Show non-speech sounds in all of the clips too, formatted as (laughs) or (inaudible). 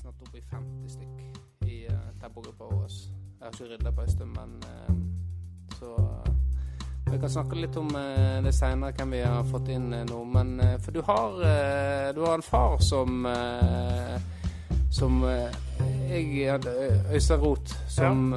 snart oppe i 50 stykk i uh, tempogruppa vår. Jeg har ikke rydda på en stund, men uh, så vi kan snakke litt om uh, det seinere, hvem vi har fått inn eh, nå. Men eh, for du har, eh, du har en far som eh, Som eh, jeg hadde Øystein Roth, som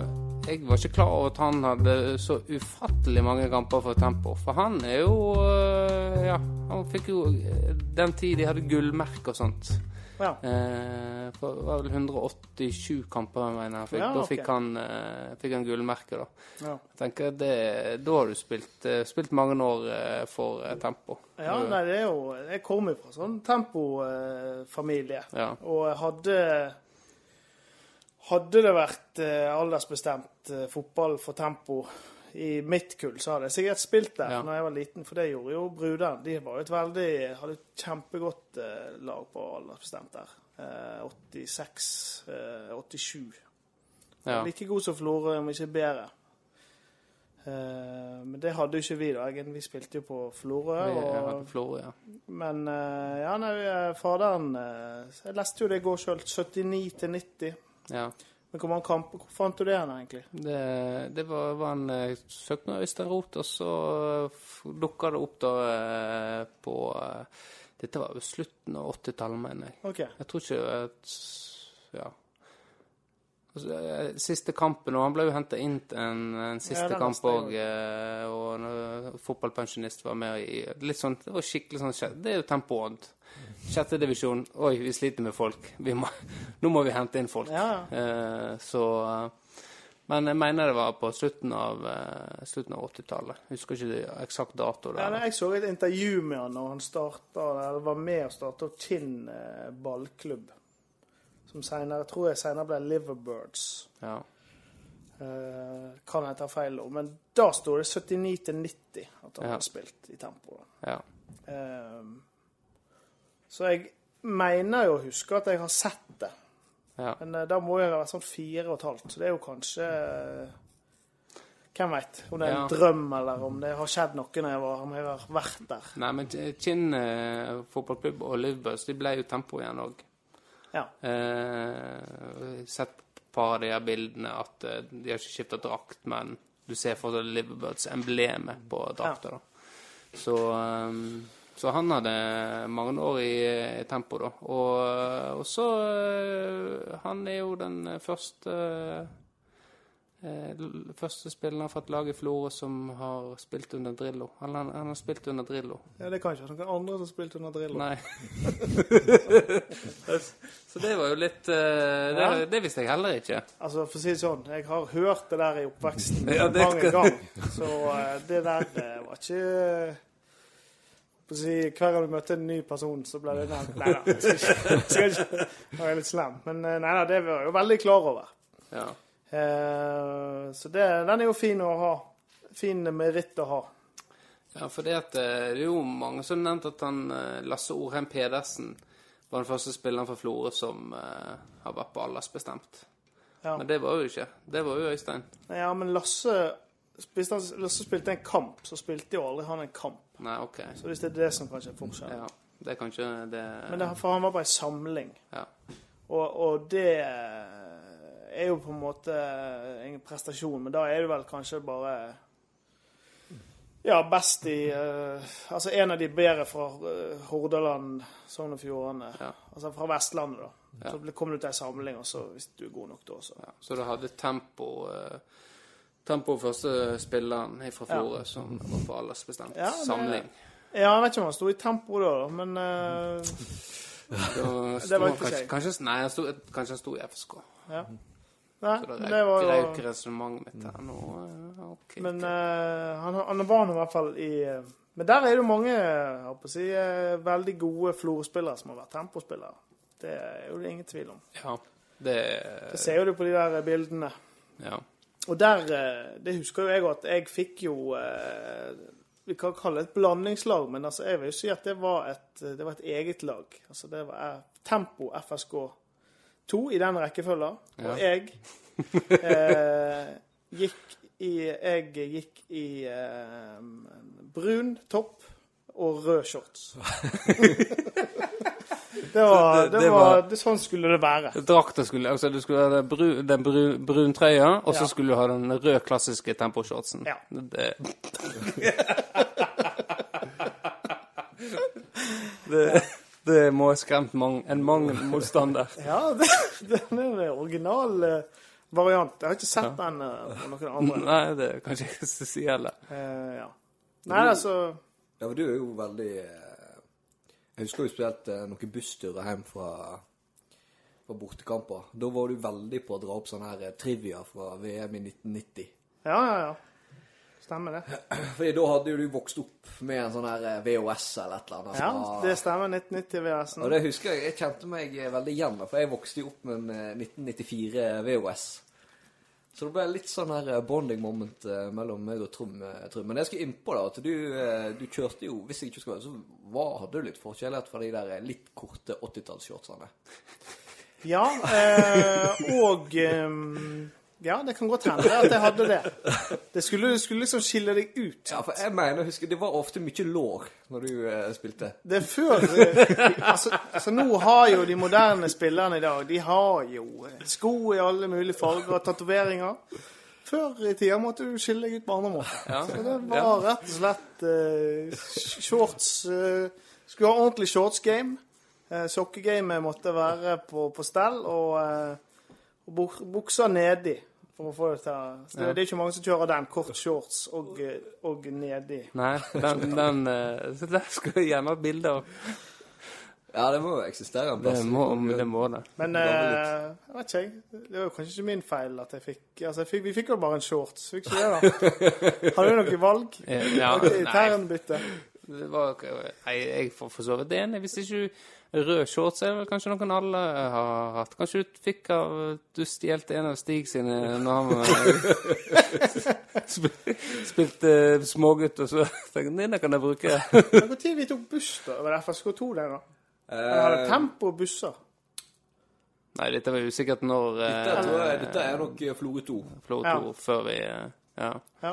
Jeg var ikke klar over at han hadde så ufattelig mange kamper for Tempo. For han er jo eh, Ja, han fikk jo eh, Den tid de hadde gullmerke og sånt. Ja. Eh, for det var vel 187 kamper, mener jeg. Fikk, Ja, Da fikk han, eh, fikk han gullmerke, da. Ja. Jeg tenker det, Da har du spilt, eh, spilt mange år eh, for eh, Tempo. Ja, nei, det er jo Jeg kommer fra sånn tempofamilie. Ja. Og jeg hadde Hadde det vært eh, aldersbestemt fotball for tempo i mitt kull, så hadde jeg sikkert spilt der Ja. når jeg var liten, for det gjorde jo brudene. De var jo et veldig Hadde et kjempegodt eh, lag på aldersbestemt der. Eh, 86, eh, 87. ja. Like god som Florø, om ikke bedre. Eh, men det hadde jo ikke vi, da. Egentlig, Vi spilte jo på Florø. Og Florø, ja. men eh, ja, nei, eh, faderen Jeg leste jo det i går sjøl. 79 til 90. ja. Men hvor mange kamper Hvor fant du det hen, egentlig? Det, det var, var en søknad søkte med Øystein Roth, og så dukka det opp da eh, på eh, Dette var jo slutten av 80-tallet, mener jeg. Okay. Jeg tror ikke at Ja. Altså, eh, siste kampen, og han ble jo henta inn til en, en siste ja, kamp òg, og en eh, fotballpensjonist var med i Litt sånn, Det var skikkelig sånn skjedd. Det er jo tempoånd. Sjette divisjon. Oi, vi sliter med folk. Vi må, nå må vi hente inn folk. Ja. Eh, så eh, Men jeg mener det var på slutten av, eh, slutten av 80-tallet. Husker ikke eksakt dato Ja, nei, jeg så et intervju med han når han starta, eller var med og starta Kinn eh, ballklubb. Som senere, tror jeg senere ble Liverbirds. Ja. Eh, kan jeg ta feil nå, men da sto det 79 til 90 at han Ja. hadde spilt i tempo. ja. Ehm, så jeg mener jo å huske at jeg har sett det. ja. Men eh, da må jeg ha vært sånn fire og et halvt. Så det er jo kanskje eh, Hvem veit? Om det er en Ja. drøm, eller om det har skjedd noe når jeg, var, om jeg har vært der. Nei, men Kinn uh, fotballklubb og Liverbus de ble jo tempo igjen òg. Ja. Sett på et par av de her bildene at de har ikke skifta drakt, men du ser fortsatt Liverbirds-emblemet på drakta. da. Så, eh, så han hadde mange år i, i tempo, da. Og, og så eh, Han er jo den første eh, første spilleren fra et lag i Florø som har spilt under Drillo. Han, han, har spilt under Drillo. ja, Det kan ikke være noen andre som har spilt under Drillo. Nei. (laughs) så det var jo litt eh, det, det visste jeg heller ikke. Altså, for å si det sånn, jeg har hørt det der i oppveksten Ja, det mange ganger. Så eh, det der det var ikke si, Hver gang du møtte en ny person, så ble det nevnt. (laughs) Nei da, jeg skal ikke, jeg skal ikke være litt slem. Men eh, nei da, det var jeg jo veldig klar over. Ja. Eh, så det, den er jo fin å ha. Fin meritt å ha. ja, for det, at, eh, det er jo mange som nevnte at han eh, Lasse Orheim Pedersen var den første spilleren fra Florø som uh, har vært på aldersbestemt. Ja. Men det var jo ikke. Det var jo Øystein. ja, men Lasse spilte, han spilte en kamp, så spilte jo aldri han en kamp. Nei, OK. Så hvis det er det som kanskje er forskjellen. Ja. Det er kanskje det Men det, for han var bare en samling. Ja. Og, og det er jo på en måte en prestasjon, men da er du vel kanskje bare ja, best i uh, Altså en av de bedre fra uh, Hordaland, Sogn og Fjordane. Ja. Altså fra Vestlandet, da. Ja. Så kom du til en samling, og så hvis du er god nok da, så Ja, så du hadde tempo eh, Tempo første spilleren fra Ja. Som var på aldersbestemt Ja, det- samling. Ja, jeg vet ikke om han sto i tempo da, men uh, (laughs) Da (laughs) Det var ikke seg. kanskje, nei, han sto, kanskje han sto i FSK. ja. Nei, Så det røyk, var jo ikke resonnementet mitt her nå. Okay, ok. Men uh, han, han var nå i hvert fall i eh, Men der er det jo mange si, eh, veldig gode Florø-spillere som har vært tempospillere. Det er jo det ingen tvil om. ja, det Det ser jo du på de der bildene. Ja. Og der eh, Det husker jo jeg at jeg fikk jo eh, Vi kan kalle det et blandingslag, men altså jeg vil jo si at det var et, det var et eget lag. Altså det var eh, Tempo FSK 2 i den rekkefølga. Og Ja. jeg eh, gikk i Jeg gikk i eh, brun topp og rød shorts. (laughs) Det var, det- det det var, var- det, sånn skulle det være. Drakta skulle Altså, du skulle ha den brun, den brun, bruntrøya, og så Ja. skulle du ha den røde, klassiske temposhortsen. Ja. Det, (laughs) det, det må ha skremt mange, en mang motstander. (laughs) Ja, det, den er en original eh, variant. Jeg har ikke sett den eh, på noen andre. (laughs) Nei, det kan ikke jeg si heller. Eh, ja. Nei, altså Ja, men du er jo veldig eh, Jeg husker jo spilt eh, noen bussturer hjem fra, fra bortekamper. Da var du veldig på å dra opp sånn her eh, trivia fra VM i 1990. Ja, ja, ja. Stemmer det. (clears throat) Fordi da hadde jo du vokst opp med en sånn her eh, VHS eller et eller annet. Ja, det stemmer. 1990-VHS-en. Og det husker jeg, jeg kjente meg veldig igjen for jeg vokste jo opp med en eh, 1994 VHS. Så det ble litt sånn her eh, bonding moment eh, mellom meg og Trym. eh. Men jeg skal innpå da, at du, eh, du kjørte jo, hvis jeg ikke husker, så var, hadde du litt forskjellighet fra de der eh, litt korte 80-tallsshortsene. Ja, eh, og ehm, Ja, det kan godt hende at jeg hadde det. Det skulle, skulle liksom skille deg ut. Ja, for jeg mener, husker, det var ofte mye lår når du eh, spilte. Det er før eh, altså, altså nå har jo de moderne spillerne i dag De har jo eh, sko i alle mulige farger og tatoveringer. Før i tida måtte du skille deg ut på andre måter. Ja. Så det var rett og slett eh, shorts eh, Skulle ha ordentlig shorts-game. Uh, Sokkegamet måtte være på, på stell, og, eh, buksa nedi. For å få det til så det, det er ikke mange som kjører den. Kort shorts og, og nedi. Nei, den, den eh, Så der skal jeg gjerne ha bilde av. Ja, det må jo eksistere en Det må det. Må det. Men eh, jeg vet ikke, jeg. Det var jo kanskje ikke min feil at jeg fikk Altså, jeg fikk, vi fikk jo bare en shorts. Fikk ikke det, da? (laughs) Hadde du noe valg? Ja, okay, nei, Internbytte? Det var, nei, jeg får for så vidt enig. Hvis ikke du Rød shorts er det vel kanskje noen alle har hatt. Kanskje du fikk av Du stjal en av Stig sine når han (laughs) (laughs) spilte smågutt, og så tenkte jeg denne kan jeg bruke. (laughs) Når vi tok buss, da? Var det FSK2 det, da? Eller Eh, Tempo busser? Nei, dette var usikkert når dette, jeg, eh, dette er nok eh, Florø 2. Florø Ja. 2 før vi eh, Ja. Ja.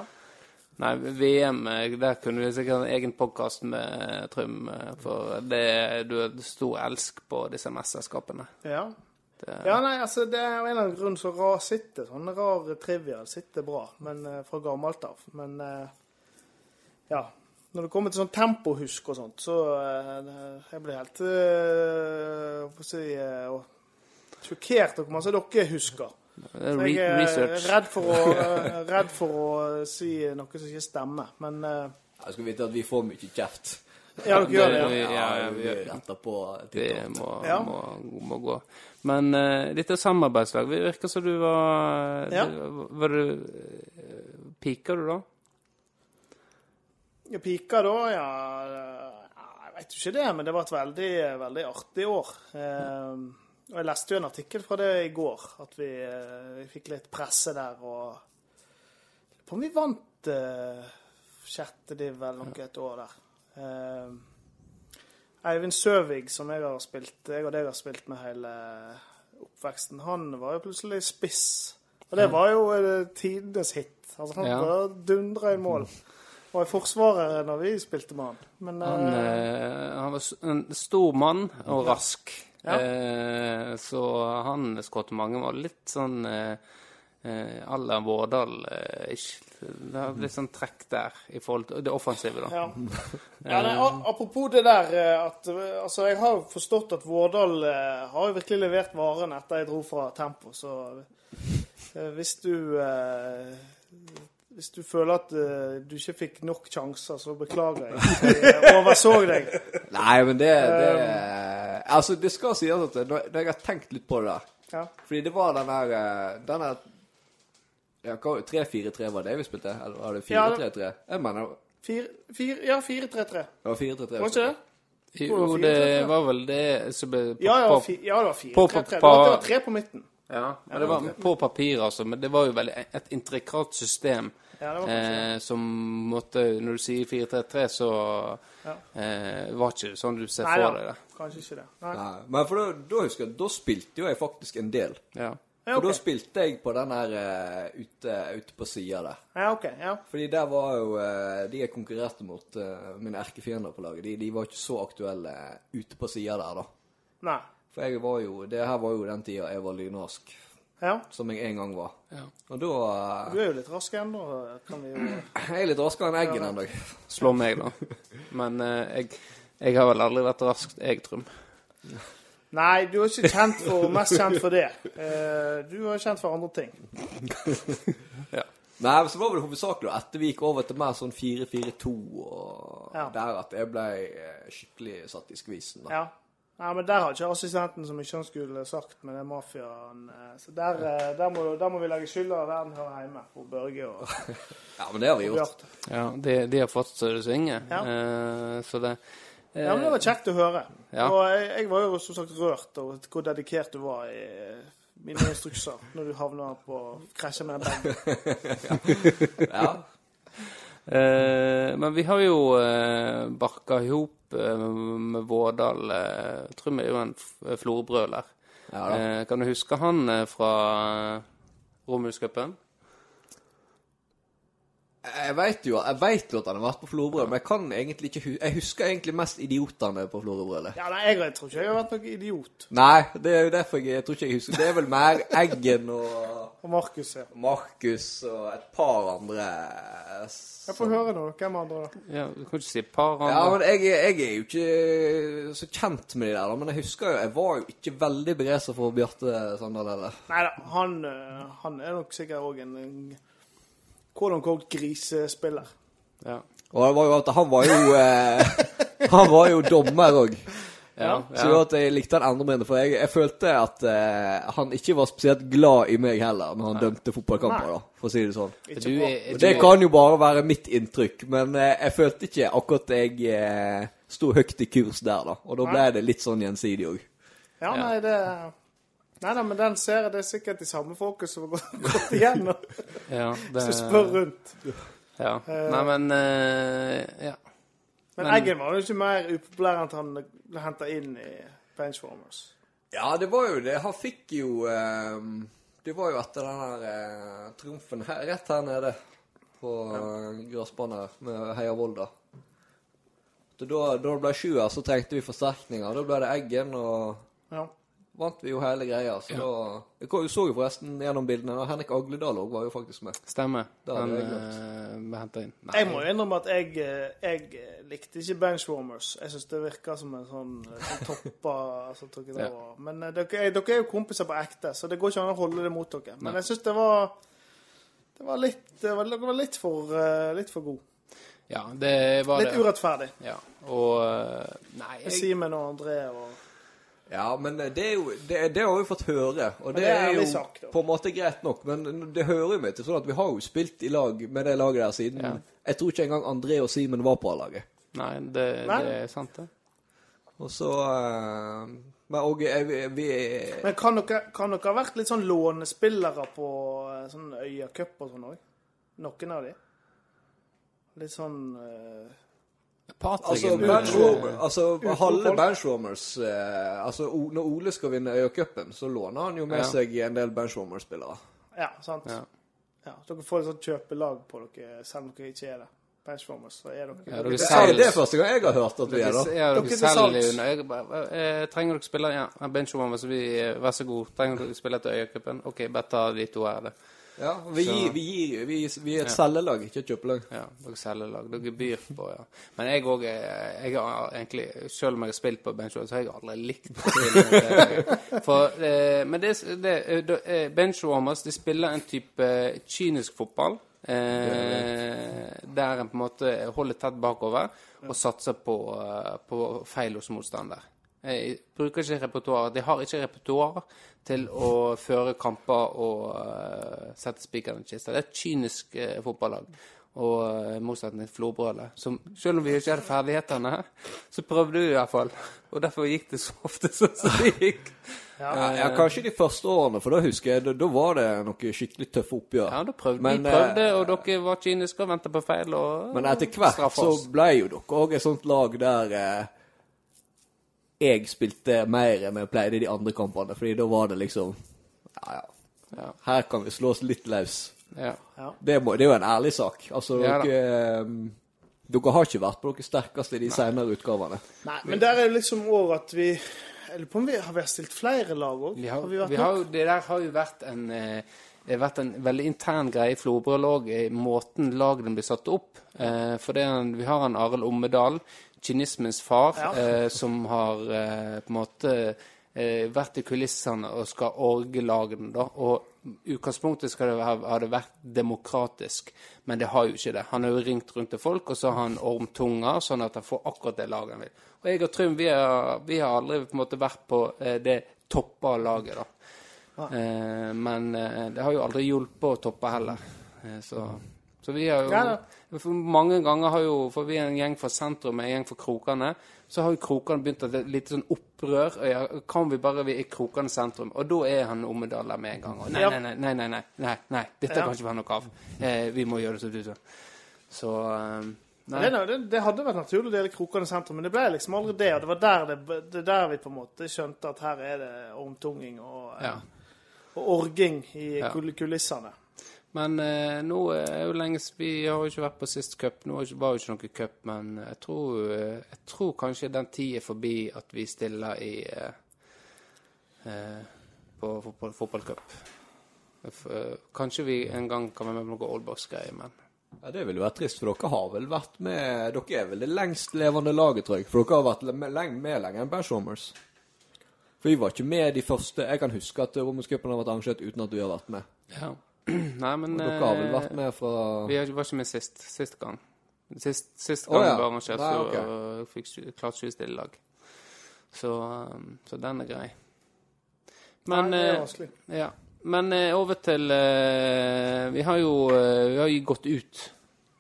Nei, VM, der kunne vi sikkert en egen podkast med Trym, for det, du har stor elsk på disse mesterskapene. Ja. Det, ja, nei, altså, det er jo en eller annen grunn så rar sitter. Sånn rar trivia sitter bra, men eh, fra gammelt av. Men eh, ja. Når det kommer til sånn tempohusk og sånt, så eh, Jeg blir helt Hva skal jeg si Sjokkert over hvor mye dere husker. Er Så re jeg er research. redd for, å, (laughs) eh, redd for å si noe som ikke stemmer. Men eh, Jeg skal vite at vi får mye kjeft. ja, dere gjør det. Ja. ja, ja, vi retter på Det må, Ja. må, må gå. Men uh, dette samarbeidslag Det virker som du var Ja. du, Var du uh, Pika du da? Ja, pika da, ja Jeg vet jo ikke det, men det var et veldig, veldig artig år. Eh, og jeg leste jo en artikkel fra det i går, at vi, eh, vi fikk litt presse der og på om vi vant uh, sjette div eller noe et år der. Uh, Eivind Søvig, som jeg har spilt, jeg og deg har spilt med hele oppveksten, han var jo plutselig spiss. Og det var jo tidenes hit. Altså, han Ja. dundra i mål. Var i Forsvaret når vi spilte med han. Men Han, eh, han var en stor mann og rask. Ja. Eh, så han skåret mange mål. Litt sånn eh, eh, à la Vårdal. Eh, det har blitt sånn trekk der i forhold til det offensive, da. ja. (laughs) ja nei, apropos det der eh, at eh, Altså, jeg har forstått at Vårdal eh, har jo virkelig levert varen etter jeg dro fra Tempo, så eh, hvis du eh, hvis du føler at uh, du ikke fikk nok sjanser, så beklager jeg. Jeg overså deg. Nei, men det, det Altså, det skal sies at når når jeg har tenkt litt på det der Ja. Fordi det var den der eh, Den der ja, hva- 3-4-3 var det vi spilte? Eller var det 4-3-3? Jeg mener Fire, fire, ja, 4-3-3. det var 4-3-3. Var ikke det? Jo, det var vel det som ble Ja, ja, fi, ja det var 4-3-3. på- Det var, det var tre på midten. Ja, men det var på papir, altså. Men det var jo veldig et intrikat system. Ja, Eh, som måtte Når du sier 4-3-3, så Ja. eh, var ikke det sånn du ser Nei for deg det. kanskje ikke det. Nei. Nei, men for da, da husker jeg Da spilte jo jeg faktisk en del. Ja. Ja, For da spilte jeg på den her uh, ute, ute på sida der. Ja, ok. Ja. Fordi der var jo uh, De jeg konkurrerte mot, uh, mine erkefiender på laget, de, de var ikke så aktuelle ute på sida der, da. Nei. For jeg var jo Det her var jo den tida jeg var lynrask, Ja. som jeg en gang var. Ja. Og da Du er jo litt rask ennå, jo (clears throat) Jeg er litt raskere enn Eggen ennå. Slå meg, da. Men uh, jeg, jeg har vel aldri vært raskt, jeg, Trym. Nei, du er ikke kjent for, mest kjent for det. Uh, du er kjent for andre ting. (laughs) Ja. Nei, men så var det hovedsakelig etter vi gikk over til mer sånn 4-4-2 og Ja. der at jeg ble eh, skikkelig satt i skvisen. da. Ja. Nei, men der har ikke assistenten så mye han skulle sagt med den mafiaen. eh, Så der, eh, der, må, der må vi legge skylda der den hører hjemme, på Børge og, (laughs) Ja, men det har vi gjort. Ja, de, de har fått så det synger. Ja. Eh, så det eh, Ja, men det var kjekt å høre. Ja. Og jeg, jeg var jo som sagt rørt over hvor dedikert du var i mine instrukser når du havna på krasja med den bagen. (laughs) Ja. Eh, men vi har jo eh, barka i hop eh, med Vårdal. Jeg tror vi er jo en florbrøler. Ja. Eh, kan du huske han eh, fra eh, Romerhuscupen? Jeg vet jo jo at han har vært på Florø, men jeg kan egentlig ikke hu Jeg husker egentlig mest idiotene på Florø-brølet. Ja, nei, jeg, tror ikke jeg har vært noen idiot. Nei, det er jo derfor jeg, jeg tror ikke jeg husker. Det er vel mer Eggen og Og Markus, ja. Markus og et par andre Jeg får høre nå. Hvem andre da? Ja, du kan ikke si et par andre. Ja, men jeg, jeg er jo ikke så kjent med de der, da. Men jeg husker jo Jeg var jo ikke veldig begeistra for Bjarte Sandal heller. Nei da, han, eh, han er nok sikkert òg en, en quote grisespiller. Ja. Og det var jo at han var jo eh, Han var jo dommer òg. Ja, Så det at jeg likte han enda mindre, for jeg, jeg følte at eh, han ikke var spesielt glad i meg heller når han dømte fotballkamper, da, for å si det sånn. Ikke Du du det kan jo bare være mitt inntrykk, men eh, jeg følte ikke akkurat jeg eh, sto høyt i kurs der, da. Og da ble det litt sånn gjensidig òg. Ja, nei, det Nei da, men den ser jeg det er sikkert de samme folka som har gått- igjennom. (laughs) Ja, Hvis du spør rundt. Ja. Nei, men uh, Ja. Men, Men- Eggen var jo ikke mer upopulær enn at han ble henta inn i Benchwarmers. Ja, det var jo det. Han fikk jo uh, Det var jo etter den her triumfen her, rett her nede på ja. gressbanen med Heia Volda. Da, da det ble sjuer, så trengte vi forsterkninger. Da ble det Eggen, og Ja. Vant vi jo hele greia. Så da Jeg ko- så jo forresten gjennom bildene, og Henrik Agledal òg var jo faktisk med. Stemmer. Da Han jeg eh, ble henta inn. Nei. Jeg må jo innrømme at jeg, eh, jeg eh, likte ikke Benchwarmers. Jeg syns det virka som en sånn, sånn toppa (laughs) altså, Ja. Men dere, er- dere er jo kompiser på ekte, så det går ikke an å holde det mot dere. Men Nei. jeg syns det var det var litt, det var, det var litt for, litt for god. Ja, det var Litt det. urettferdig. Ja. Og Nei, jeg, Simen og André og Ja, men det er jo Det, det har vi fått høre, og det, det er er jo sagt, på en måte greit nok. Men det hører jo meg til sånn at vi har jo spilt i lag med det laget der siden Ja. Jeg tror ikke engang André og Simen var på A-laget. nei, det, Nei. det er sant, det. Og så uh, Men og vi, vi Men kan dere, kan dere ha vært litt sånn lånespillere på eh, sånn Øya Cup og sånn òg? Noen av de? Litt sånn Patrick Altså, er benchwarmer, altså halve benchwarmers eh, Altså, når Ole skal vinne Øya-cupen, så låner han jo med Ja. seg en del benchwarmer-spillere. Ja, sant? Ja. Ja, dere får et sånt kjøpelag på dere, selv om dere ikke er det. Benchwarmers, så er dere Ja, dere Det er det første gang jeg har hørt at vi er, det. Ja, Dere dere selger bare, eh, Trenger dere spille Ja, benchwarmer, så vi eh, Vær så god. Trenger dere spille til Øyacupen? OK, bare ta de to her, det. Ja, vi, Så- gir, vi, gir, vi, vi er et Ja. selgelag, ikke et kjøpelag. Ja, dere selger lag. Dere byr på, ja. Men jeg òg Jeg har egentlig Selv om jeg har spilt på benchwarmer, så har jeg aldri likt det. (laughs) For, eh, Men det, det det- eh, Benchwarmers de spiller en type eh, kynisk fotball. Eh, der en på en måte holder tett bakover og satser på, eh, på feil hos motstander. Jeg bruker ikke repertoar. De har ikke repertoar til å føre kamper og uh, sette spikeren i kista. Det er et kynisk uh, fotballag. Og uh, motsetning til Florbrølet. Som selv om vi ikke hadde ferdighetene, så prøvde vi i hvert fall. Og derfor gikk det så ofte sånn som det gikk. Ja, ja, kanskje de første årene, for da husker jeg, da, da var det noe skikkelig tøffe oppgjør. Ja, da prøvde Men, vi prøvde, eh, og dere var kyniske og ventet på feil. Og Men etter hvert så ble jo dere òg et sånt lag der eh, jeg spilte mer enn jeg pleide i de andre kampene, fordi da var det liksom Ja, ja. Ja, Her kan vi slå oss litt løs. ja. Det, må, det er jo en ærlig sak. Altså, Ja dere, eh, dere har ikke vært på deres sterkeste i de senere utgavene. Nei, men der er det liksom òg at vi Jeg lurer på om vi har vi stilt flere lag òg? Vi har, vi vært nok? det der har jo vært en, eh, det har vært en veldig intern greie i Florø-lag, i måten lagene blir satt opp. Eh, for det er en, vi har en Arild Ommedal, kynismens far, Ja. eh, som har eh, på en måte eh, vært i kulissene og skal orge lagene. da, og utgangspunktet skal det ha, ha det vært demokratisk, men det har jo ikke det. Han har jo ringt rundt til folk, og så har han ormtunger, sånn at han får akkurat det laget han vil. Og jeg og Trym vi har, vi har aldri på en måte vært på eh, det toppa laget, da. Eh, men eh, det har jo aldri hjulpet å toppe heller. Så, så vi har jo Ja, Mange ganger har jo For vi er en gjeng fra sentrum, en gjeng fra Krokane. Så har jo Krokane begynt et litt sånn opprør. Og ja, kan vi bare Vi er Krokane sentrum. Og da er han Ommedal der med en gang. Og nei, nei, nei, nei, nei, nei, nei, nei, dette Ja. kan ikke være noe av. Eh, vi må gjøre det som du sa. Så eh, Nei. Det, er det, det hadde vært naturlig å dele Krokane sentrum, men det ble liksom aldri det. Og det var der, det, det der vi på en måte skjønte at her er det ormtunging og, eh, Ja. og orging i kulissene. Men eh, nå er jo lengst Vi har jo ikke vært på sist cup. Nå var jo ikke noe cup, men jeg tror, eh, jeg tror kanskje den tid er forbi at vi stiller i eh, eh, på fotball, fotballcup. Eh, Kanskje vi en gang kan være med på noe Oldbox-greier, men Ja, Det ville vært trist, for dere har vel vært med Dere er vel det lengst levende laget, tror jeg. For dere har vært med, lenge, med lenger enn Bashomers. For vi var ikke med de første Jeg kan huske at Romerscupen har vært arrangert uten at du har vært med. ja. Nei, men Og dere har vel eh, vært med fra Vi var ikke med sist, sist gang. Sist, sist gang gang ja. var arrangert, Nei, så og, uh, fikk klart sju vi stille lag. Så, um, så den er grei. Men Nei, det er eh, vanskelig. Ja. Men eh, over til eh, Vi har jo eh, vi har jo gått ut,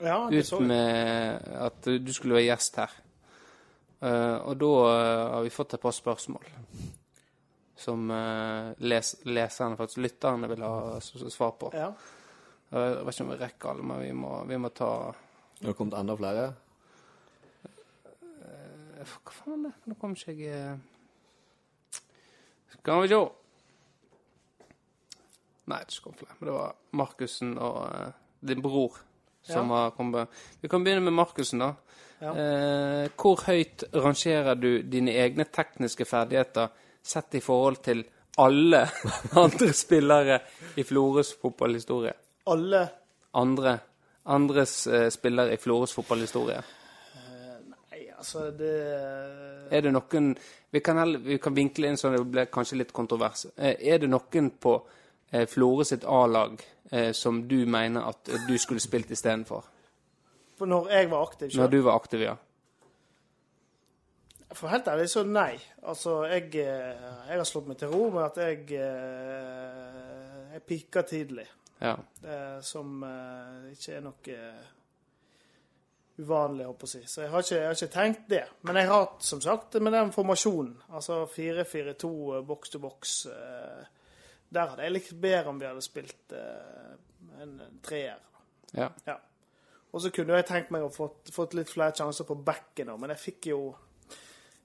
Ja, det så ut jeg. med at du skulle være gjest her. Eh, og da eh, har vi fått et par spørsmål som eh, les, leserne, faktisk lytterne, vil ha svar på. Ja. Jeg vet ikke om vi rekker alle, men vi må, vi må ta Det har kommet enda flere? Eh, Hva faen er det? Nå kom ikke jeg eh. Skal vi se. Nei, det kom flere. Men det var Markussen og uh, din bror som har kommet. Vi kan begynne med Markussen, da. Ja. Uh, hvor høyt rangerer du dine egne tekniske ferdigheter sett i forhold til alle (laughs) andre spillere i Florøs fotballhistorie? Alle Andre, andres eh, spillere i Florøs fotballhistorie? Nei, altså, det Er det noen Vi kan, vi kan vinkle inn sånn det blir kanskje litt kontrovers. Eh, Er det noen på eh, Flore sitt A-lag eh, som du mener at eh, du skulle spilt istedenfor? For når jeg var aktiv Når du var aktiv, ja. For helt ærlig så nei. Altså, jeg, eh, jeg har slått meg til ro med at jeg eh, Jeg pika tidlig. ja. eh, som ikke er noe uvanlig, holdt på å si. Så jeg har, ikke, jeg har ikke tenkt det. Men jeg har hatt, som sagt, med den formasjonen, altså 4-4-2, eh, boks to boks Der hadde jeg likt bedre om vi hadde spilt en treer. ja. Ja. Og så kunne jeg tenkt meg å fått, fått litt flere sjanser på bekken òg, men jeg fikk jo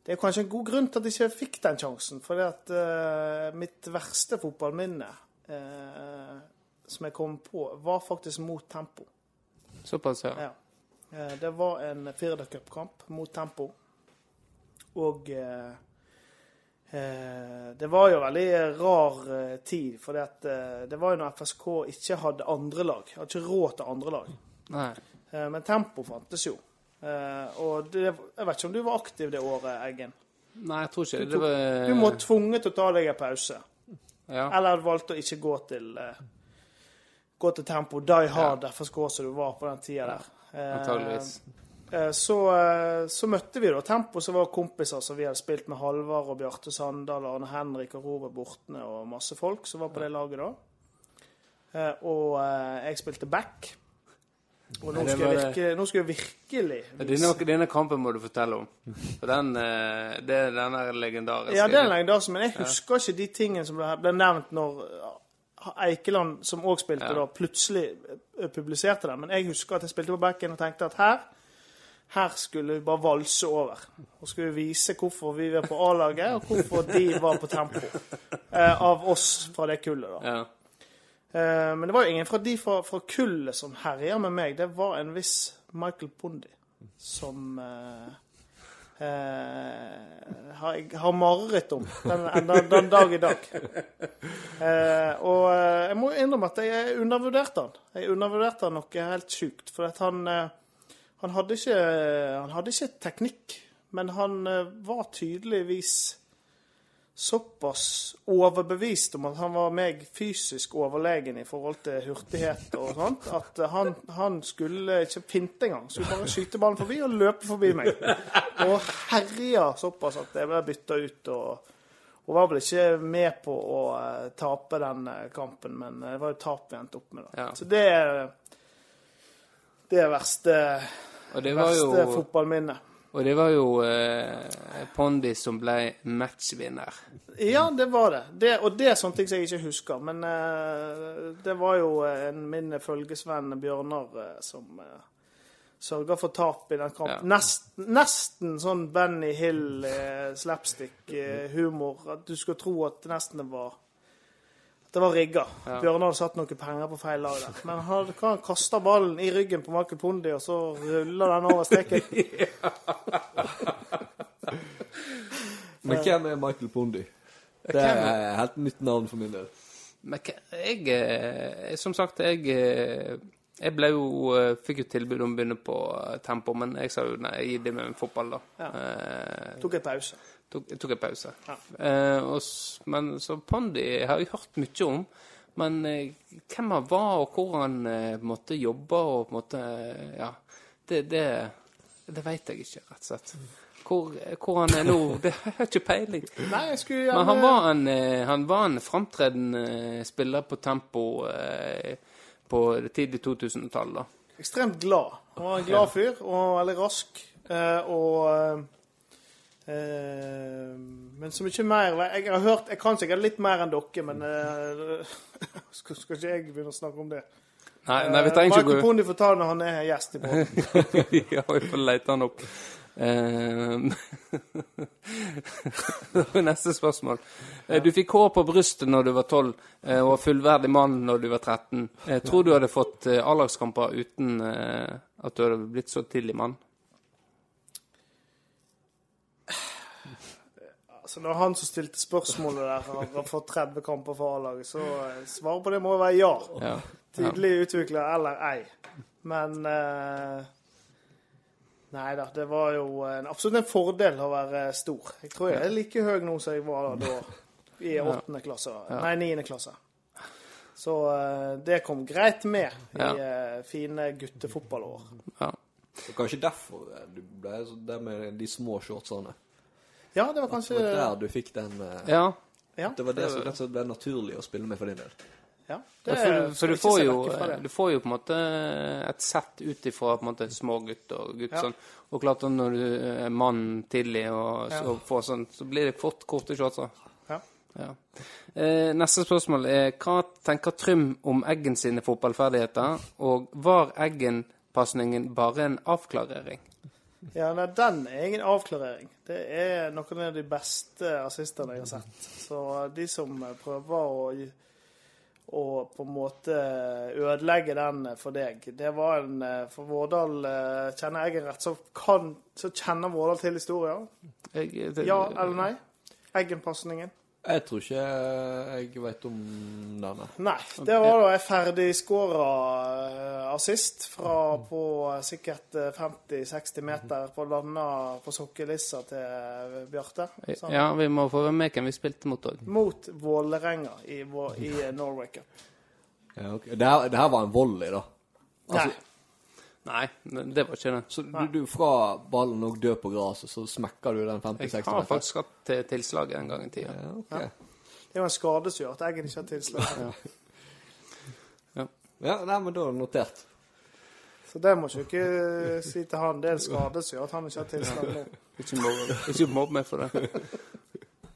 Det er kanskje en god grunn til at jeg ikke fikk den sjansen. For at uh, mitt verste fotballminne uh, som jeg kom på, var faktisk mot Tempo. Såpass, ja. Ja. Uh, det var en Firda-cupkamp mot Tempo. Og det var jo veldig rar tid, for det var jo når FSK ikke hadde andre lag. Hadde ikke råd til andre lag. Nei. Men Tempo fantes jo. Eh, og det, jeg vet ikke om du var aktiv det året, Eggen. Nei, jeg tror ikke. Du det var, Du må tvunget til å ta deg en pause. ja. Eller valgte å ikke gå til eh, Gå til Tempo Die Hard FSK som du var på den tida der. Antageligvis. Eh, Så, så møtte vi da Tempo, som var kompiser som vi hadde spilt med Halvard og Bjarte Sandal, Arne Henrik og Robert Bortne og masse folk som var på det laget da. Og jeg spilte back. Og nå skal, jeg virke, nå skal jeg virkelig Denne, denne kampen må du fortelle om. For den, eh, det, den er legendarisk. Ja, det er legendarisk, men jeg husker ikke de tingene som ble, nevnt når eh, Eikeland, som òg spilte Ja. da, plutselig eh, publiserte det. Men jeg husker at jeg spilte på backen og tenkte at her her skulle vi bare valse over. Og skulle vi vise hvorfor vi var på A-laget, og hvorfor de var på tempo. Eh, av oss fra det kullet, da. Ja. Eh, men det var jo ingen fra de fra, fra kullet som herja med meg. Det var en viss Michael Bondi som eh, eh, har jeg har mareritt om den, den, den dag i dag. Eh, og eh, jeg må innrømme at jeg undervurderte han. Jeg undervurderte han noe helt sjukt. For at han, han, hadde ikke, han hadde ikke teknikk, men han var tydeligvis såpass overbevist om at han var meg fysisk overlegen i forhold til hurtighet og sånt, at han, han skulle ikke pinte engang. Skulle bare skyte ballen forbi og løpe forbi meg. Og herja såpass at jeg ble bytta ut. og hun var vel ikke med på å eh, tape den eh, kampen, men det var jo tap vi endte opp med. da. Ja. Så det er det er verste, Og det verste jo, fotballminnet. Og det var jo eh, Pondi som ble matchvinner. Ja, det var det. det. Og det er sånne ting som jeg ikke husker. Men eh, det var jo en, min følgesvenn Bjørnar eh, som eh, sørga for tap i den kampen. Ja. Nesten, nesten sånn Benny Hill, eh, at du skulle tro at nesten det var det var rigga. Ja. Bjørnar hadde satt noen penger på feil lag der. Men han kan kasta ballen i ryggen på Michael Pondi, og så rulla den over streken. (laughs) Men hvem er Michael Pondi? Det er helt nytt navn for min del. Men hva- jeg eh, Som sagt, jeg eh, jeg ble jo, eh, fikk jo tilbud om å begynne på eh, tempo, men jeg sa jo nei, gi det med fotball, da. Ja. Eh, Tok en pause. Tok, tok en pause. Ja. Eh, og, men så Pondi har jeg hørt mye om. Men eh, hvem han var, og hvor han eh, måtte jobbe og på en måte eh, Ja. Det, det, det veit jeg ikke, rett og slett. Hvor, hvor han er nå, (laughs) det har jeg ikke peiling. Nei, jeg skulle gjerne Men han var en, eh, han var en framtredende eh, spiller på tempo eh, på det tidlig 2000-tall, ekstremt glad. Han var en glad fyr og veldig rask. Eh, og eh, Men så mye mer Jeg har hørt Jeg kan sikkert litt mer enn dere, men eh, (laughs) skal, skal ikke jeg begynne å snakke om det? Nei, nei vi Eh, trenger Michael Pondi får ta når han er gjest i båten. (laughs) Ja, vi får lete han opp. Eh, (laughs) Neste spørsmål. Eh, Du fikk hår på brystet når du var 12, eh, og var fullverdig mann når du var 13. Eh, Tror du hadde fått eh, A-lagskamper uten eh, at du hadde blitt så tidlig mann? Altså, når han som stilte spørsmålet der, har, fått 30 kamper for A-laget, så eh, svaret på det må jo være ja. Ja. Tidlig utvikler eller ei. Men eh, Nei da, det var jo en, absolutt en fordel å være stor. Jeg tror jeg er like høy nå som jeg var da i åttende klasse. Nei, niende klasse. Så eh, det kom greit med i Ja. eh, fine guttefotballår. ja. Det er kanskje derfor du ble så der med de små shortsene. Ja, det var Det kanskje var der du fikk den eh, ja. Ja, Det var det som rett og slett ble naturlig å spille med for din del. ja. Ja, Det, for, du- for du får jo, det. du får jo på en måte et sett ut ifra på små gutter og gutt Ja. sånn. Og klart at når du er mann tidlig og så, Ja. får sånn, så blir det fort korte shortser. Ja. Ja. Eh, neste spørsmål er hva tenker Trym om Eggen sine fotballferdigheter, og var Eggen-pasningen bare en avklarering? (laughs) Ja, nei, den er ingen avklarering. Det er noen av de beste assistene jeg har sett. Så de som prøver å, å på en måte ødelegge den for deg Det var en For Vårdal kjenner kjenner en rett, så, kan, så kjenner Vårdal til historien. Jeg, det, Ja eller nei? Eggen-pasningen? Jeg tror ikke jeg vet om denne. Nei. Det var da en ferdigskåra assist fra på sikkert eh, 50-60 meter på landa på sokkelissa til Bjarte. Sånn. Ja, vi må få med hvem vi spilte mot òg. Mot Vålerenga i, i Norway Cup. Ja, okay. det, her, det her var en volley, da. Altså, Nei. Nei, det var ikke det. Så du, du fra ballen og dør på gresset, så smekker du den 50-60 meter? Jeg har faktisk hatt til- tilslag en gang i tida. Ja, ok. Det var en skade som gjorde at Eggen ikke har tilslag. Ja, nei, men da er det notert. Så det må ikke dere si til han. Det er en skade som gjør at han ikke har tilslag nå. (laughs) Ikke mobb, meg for det.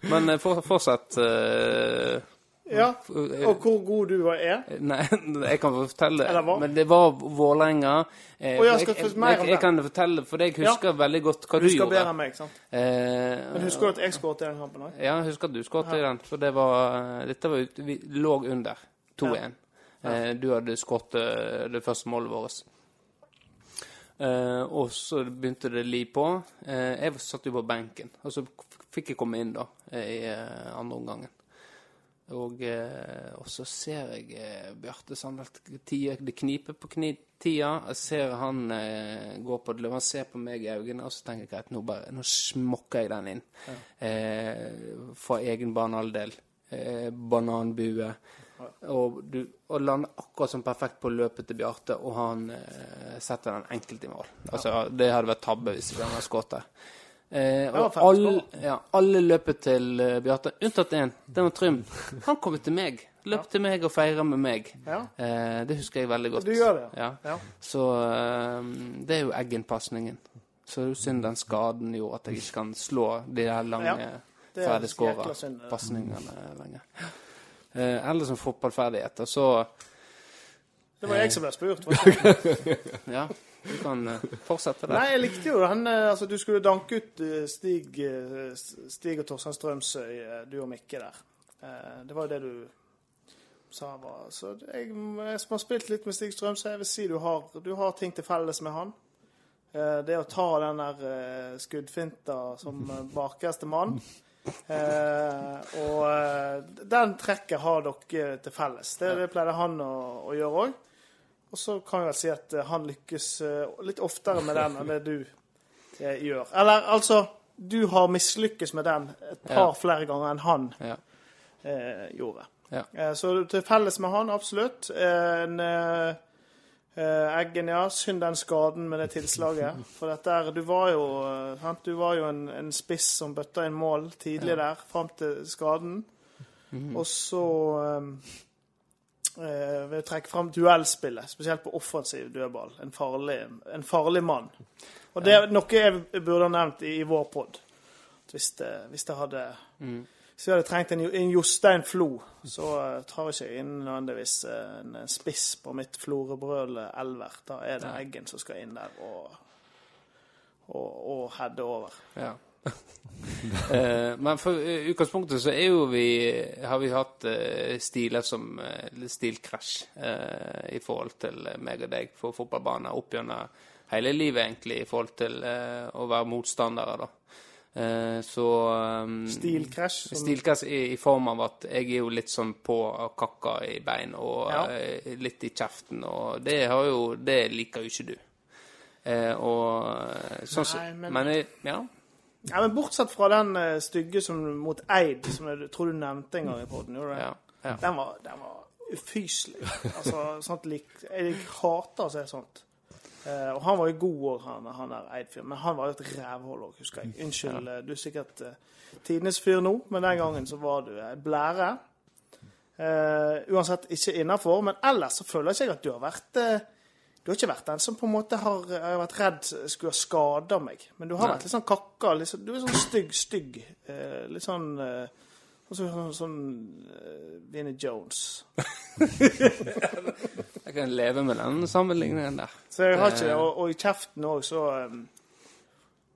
Men fortsatt for, fortsett eh, Ja, eh, Og hvor god du er. Nei, (laughs) jeg kan fortelle. Eller hva? Men det var Vålerenga. Eh, jeg, jeg, jeg, jeg kan fortelle, for jeg husker veldig godt hva Du du, gjorde. bedre enn meg, sant? Eh, Men husker du at jeg skåret i den kampen òg? Ja, jeg husker at du skåret i den. For det var Dette var ut- Vi lå under 2-1. Eh, du hadde skåret eh, det første målet vårt. Eh, og så begynte det li på. Eh, jeg satt jo på benken, og så fikk jeg komme inn da, eh, i eh, andre omgangen. Og, eh, og så ser jeg eh, Bjarte tida, Det kniper på kni, tida. Jeg ser han eh, gå på det, han ser på meg i øynene, og så tenker jeg greit, nå, bare, nå smokker jeg den inn. Eh, for egen banehalvdel. Eh, bananbue. Og, du, og lander akkurat som perfekt på løpet til Bjarte, og han eh, setter den enkelt i mål. Altså, Det hadde vært tabbe hvis vi hadde skutt der. Eh, og alle, ja, alle løper til uh, Bjarte, unntatt én. Det var Trym. Han kommer til meg. Løp til meg og feirer med meg. Ja. Eh, det husker jeg veldig godt. Du gjør det, ja. Ja. Så uh, det er jo Eggen-pasningen. Så det er jo synd den skaden gjorde at jeg ikke kan slå de der lange Ja, er ferdigskåra pasningene lenger. Eh, eller som fotballferdigheter, så Det var jeg som ble spurt. faktisk. (laughs) Ja, du kan eh, fortsette der. Nei, jeg likte jo han eh, Altså, du skulle danke ut eh, Stig, Stig og Torstein Strømsøy, du og Mikke der. Det var jo det du sa var Så jeg, jeg som har spilt litt med Stig Strømsøy, jeg vil si du har, du har ting til felles med han. Det å ta den der skuddfinta som (laughs) bakerste mann. Eh, og den trekket har dere til felles. Det, det pleide han å, å gjøre òg. Og så kan jeg vel si at eh, han lykkes eh, litt oftere med den enn det du eh, gjør. Eller altså Du har mislykkes med den et par Ja. flere ganger enn han Ja. eh, gjorde. Ja. Eh, så til felles med han, absolutt. En eh, Eggen, ja. Synd den skaden med det tilslaget. (laughs) For dette er Du var jo? Du var jo en, en spiss som bøtta inn mål tidlig der, fram til skaden. Og så eh, å vil trekke fram duellspillet, spesielt på offensiv dødball. En farlig, en farlig mann. Og det er noe jeg burde ha nevnt i, i vår pod. Hvis, hvis det hadde Hvis vi hadde trengt en, en Jostein Flo, så tar tar ikke inn nødvendigvis eh, en, en spiss på mitt Florebrøl elver. Da er det Eggen som skal inn der og, og, og heade over. Ja. (laughs) Eh, men for eh, utgangspunktet så er jo vi Har vi hatt eh, stiler som eh, stilkrasj i forhold til meg og deg på fotballbanen opp gjennom hele livet, egentlig, i forhold til å være motstandere, da. Så um, Stilkrasj. Stilkrasj i, i form av at jeg er jo litt sånn på kakka i bein og Ja. litt i kjeften, og det har jo Det liker jo ikke du. Og sånn Nei, men- men jeg, Ja. Ja, men Bortsett fra den uh, stygge som mot Eid, som jeg tror du nevnte en gang i poden. Ja, ja. Den var, den var ufyselig. Altså, sånt lik, jeg hater å se sånt. Uh, og han var jo god òg, han, han der Eid-fyren. Men han var jo et rævhull òg, husker jeg. Unnskyld, ja. du er sikkert uh, tidenes fyr nå, men den gangen så var du ei blære. Uh, uansett ikke innafor. Men ellers så føler jeg ikke at du har vært eh, Du har ikke vært den som på en måte har, har vært redd skulle ha skada meg. Men du har Nei. vært litt sånn kakka. Litt sånn, du er sånn stygg, stygg. Eh, litt sånn eh, sånn, sånn, sånn eh, Vinnie Jones. (laughs) Jeg kan leve med den sammenligningen der. Så jeg har Det- ikke, og, og i kjeften òg, så um,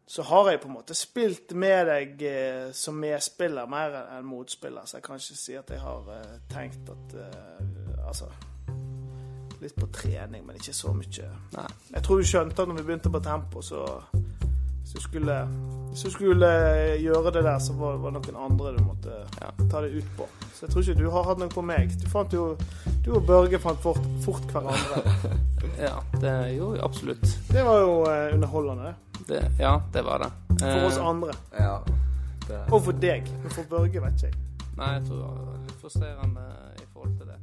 Så har jeg på en måte spilt med deg eh, som medspiller mer enn motspiller, så jeg kan ikke si at jeg har eh, tenkt at eh, Altså Litt på trening, men ikke så mye. Nei. Jeg tror du skjønte at når vi begynte på tempo, så Hvis du skulle, hvis du skulle gjøre det der, så var det noen andre du måtte Ja. ta det ut på. Så jeg tror ikke du har hatt noe på meg. Du fant jo Du og Børge fant fort, fort hverandre. (laughs) Ja, det gjorde jeg absolutt. Det var jo eh, underholdende, det. Det, ja, det var det. For oss Eh, andre. Ja. Det, Og for deg. Men for Børge vet ikke jeg. Nei, jeg tror det var litt frustrerende i forhold til det.